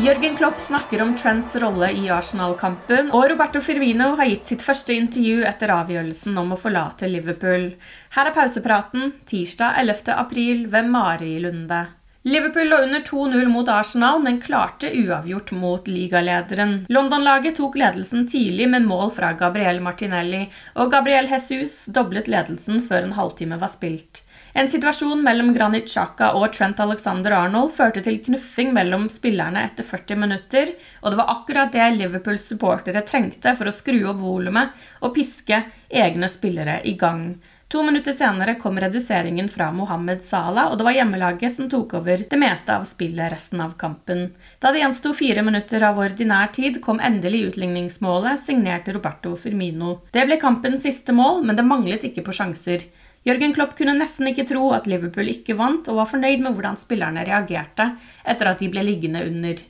Jørgen Klopp snakker om Trents rolle i Arsenal-kampen, og Roberto Firmino har gitt sitt første intervju etter avgjørelsen om å forlate Liverpool. Her er pausepraten tirsdag 11. april ved Mari Lunde. Liverpool lå under 2-0 mot Arsenal, men klarte uavgjort mot ligalederen. London-laget tok ledelsen tidlig med mål fra Gabriel Martinelli, og Gabriel Jesus doblet ledelsen før en halvtime var spilt. En situasjon mellom Granit Xhaka og Trent Alexander Arnold førte til knuffing mellom spillerne etter 40 minutter, og det var akkurat det Liverpools supportere trengte for å skru opp volumet og piske egne spillere i gang. To minutter senere kom reduseringen fra Mohammed Salah, og det var hjemmelaget som tok over det meste av spillet resten av kampen. Da det gjensto fire minutter av ordinær tid, kom endelig utligningsmålet, signert Roberto Firmino. Det ble kampens siste mål, men det manglet ikke på sjanser. Jørgen Klopp kunne nesten ikke tro at Liverpool ikke vant, og var fornøyd med hvordan spillerne reagerte etter at de ble liggende under.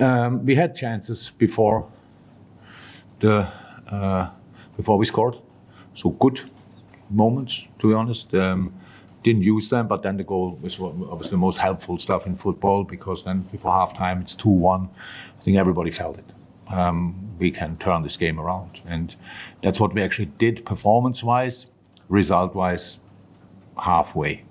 Um, we had chances before uh, before we scored, so good moments to be honest. Um, didn't use them, but then the goal was obviously the most helpful stuff in football because then before halftime it's two one. I think everybody felt it. Um, we can turn this game around, and that's what we actually did performance-wise. Result-wise, halfway.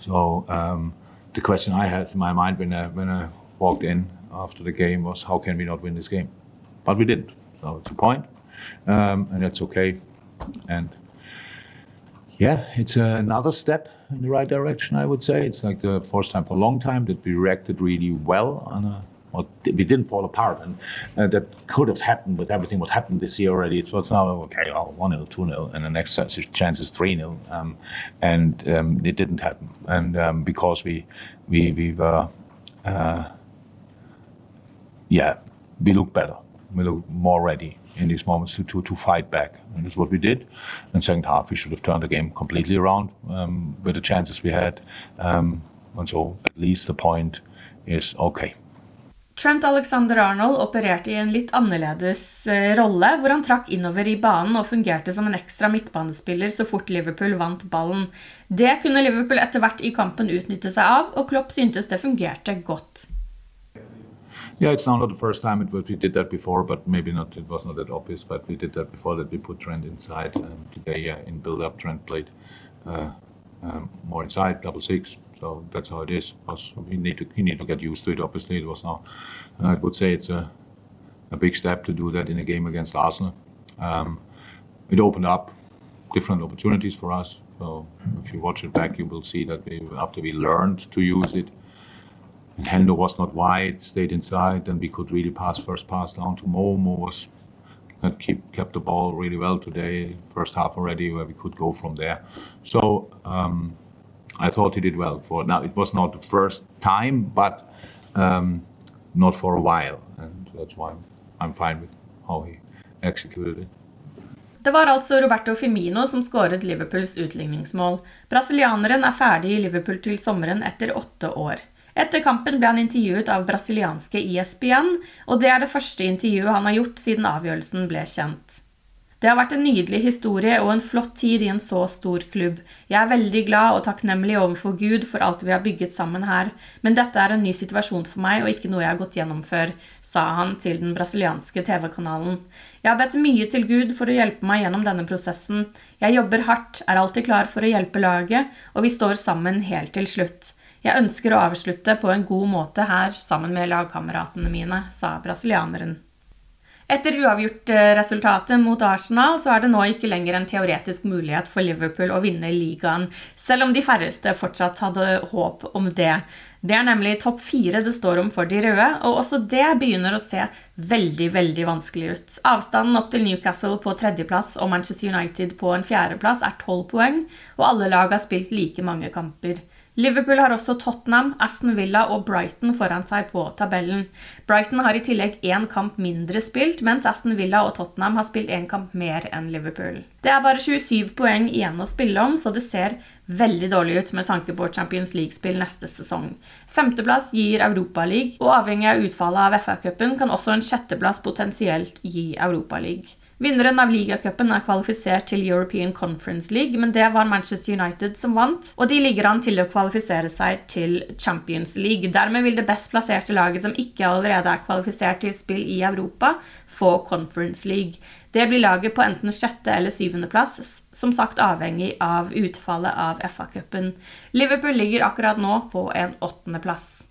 So um, the question I had in my mind when I, when I walked in after the game was, how can we not win this game? But we didn't. So it's a point, um, and that's okay. And yeah, it's another step in the right direction, I would say. It's like the first time for a long time that we reacted really well on a we didn't fall apart. And uh, that could have happened with everything what happened this year already. So it's now, okay, oh, 1 0, 2 0, and the next chance is 3 0. Um, and um, it didn't happen. And um, because we, we, we were, uh, yeah, we look better. We look more ready in these moments to, to, to fight back. And that's what we did. In second half, we should have turned the game completely around um, with the chances we had. Um, and so at least the point is okay. Trent Alexander Arnold opererte i en litt annerledes eh, rolle, hvor han trakk innover i banen og fungerte som en ekstra midtbanespiller så fort Liverpool vant ballen. Det kunne Liverpool etter hvert i kampen utnytte seg av, og Klopp syntes det fungerte godt. Yeah, it's not the first time it was, we did that before, but maybe not. It was not that obvious, but we did that before that we put Trent inside. Um, today, yeah, in build-up, Trent played uh, um, more inside, double six. So that's how it is. Because we need to need to get used to it. Obviously, it was now. I would say it's a a big step to do that in a game against Arsenal. Um, it opened up different opportunities for us. So if you watch it back, you will see that we, after we learned to use it, and Hendo was not wide, stayed inside, and we could really pass first pass down to Mo. Mo was keep, kept the ball really well today, first half already, where we could go from there. So um, I thought he did well. For now, it was not the first time, but um, not for a while, and that's why I'm fine with how he executed it. Det var altså Roberto Firmino som skåret Liverpools utligningsmål. Brasilianeren er ferdig i Liverpool til sommeren etter åtte år. Etter kampen ble han intervjuet av brasilianske ISBN, og det er det første intervjuet han har gjort siden avgjørelsen ble kjent. Det har vært en nydelig historie og en flott tid i en så stor klubb. Jeg er veldig glad og takknemlig overfor Gud for alt vi har bygget sammen her, men dette er en ny situasjon for meg og ikke noe jeg har gått gjennom før, sa han til den brasilianske TV-kanalen. Jeg har bedt mye til Gud for å hjelpe meg gjennom denne prosessen. Jeg jobber hardt, er alltid klar for å hjelpe laget, og vi står sammen helt til slutt. Jeg ønsker å avslutte på en god måte her sammen med lagkameratene mine, sa brasilianeren. Etter uavgjort-resultatet mot Arsenal så er det nå ikke lenger en teoretisk mulighet for Liverpool å vinne ligaen, selv om de færreste fortsatt hadde håp om det. Det er nemlig topp fire det står om for de røde, og også det begynner å se veldig veldig vanskelig ut. Avstanden opp til Newcastle på tredjeplass og Manchester United på en fjerdeplass er tolv poeng, og alle lag har spilt like mange kamper. Liverpool har også Tottenham, Aston Villa og Brighton foran seg på tabellen. Brighton har i tillegg én kamp mindre spilt, mens Aston Villa og Tottenham har spilt én kamp mer enn Liverpool. Det er bare 27 poeng igjen å spille om, så det ser veldig dårlig ut med tanke på Champions League-spill neste sesong. Femteplass gir Europaliga, og avhengig av utfallet av FA-cupen kan også en sjetteplass potensielt gi Europaliga. Vinneren av ligacupen er kvalifisert til European Conference League, men det var Manchester United som vant, og de ligger an til å kvalifisere seg til Champions League. Dermed vil det best plasserte laget som ikke allerede er kvalifisert til spill i Europa, få Conference League. Det blir laget på enten sjette- eller syvendeplass, som sagt avhengig av utfallet av FA-cupen. Liverpool ligger akkurat nå på en åttendeplass.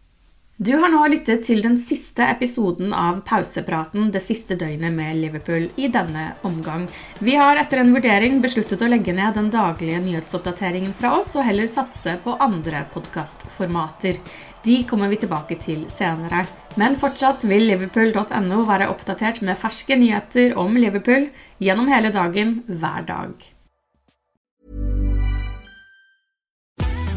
Du har nå lyttet til den siste episoden av pausepraten det siste døgnet med Liverpool i denne omgang. Vi har etter en vurdering besluttet å legge ned den daglige nyhetsoppdateringen fra oss, og heller satse på andre podkastformater. De kommer vi tilbake til senere. Men fortsatt vil liverpool.no være oppdatert med ferske nyheter om Liverpool gjennom hele dagen, hver dag.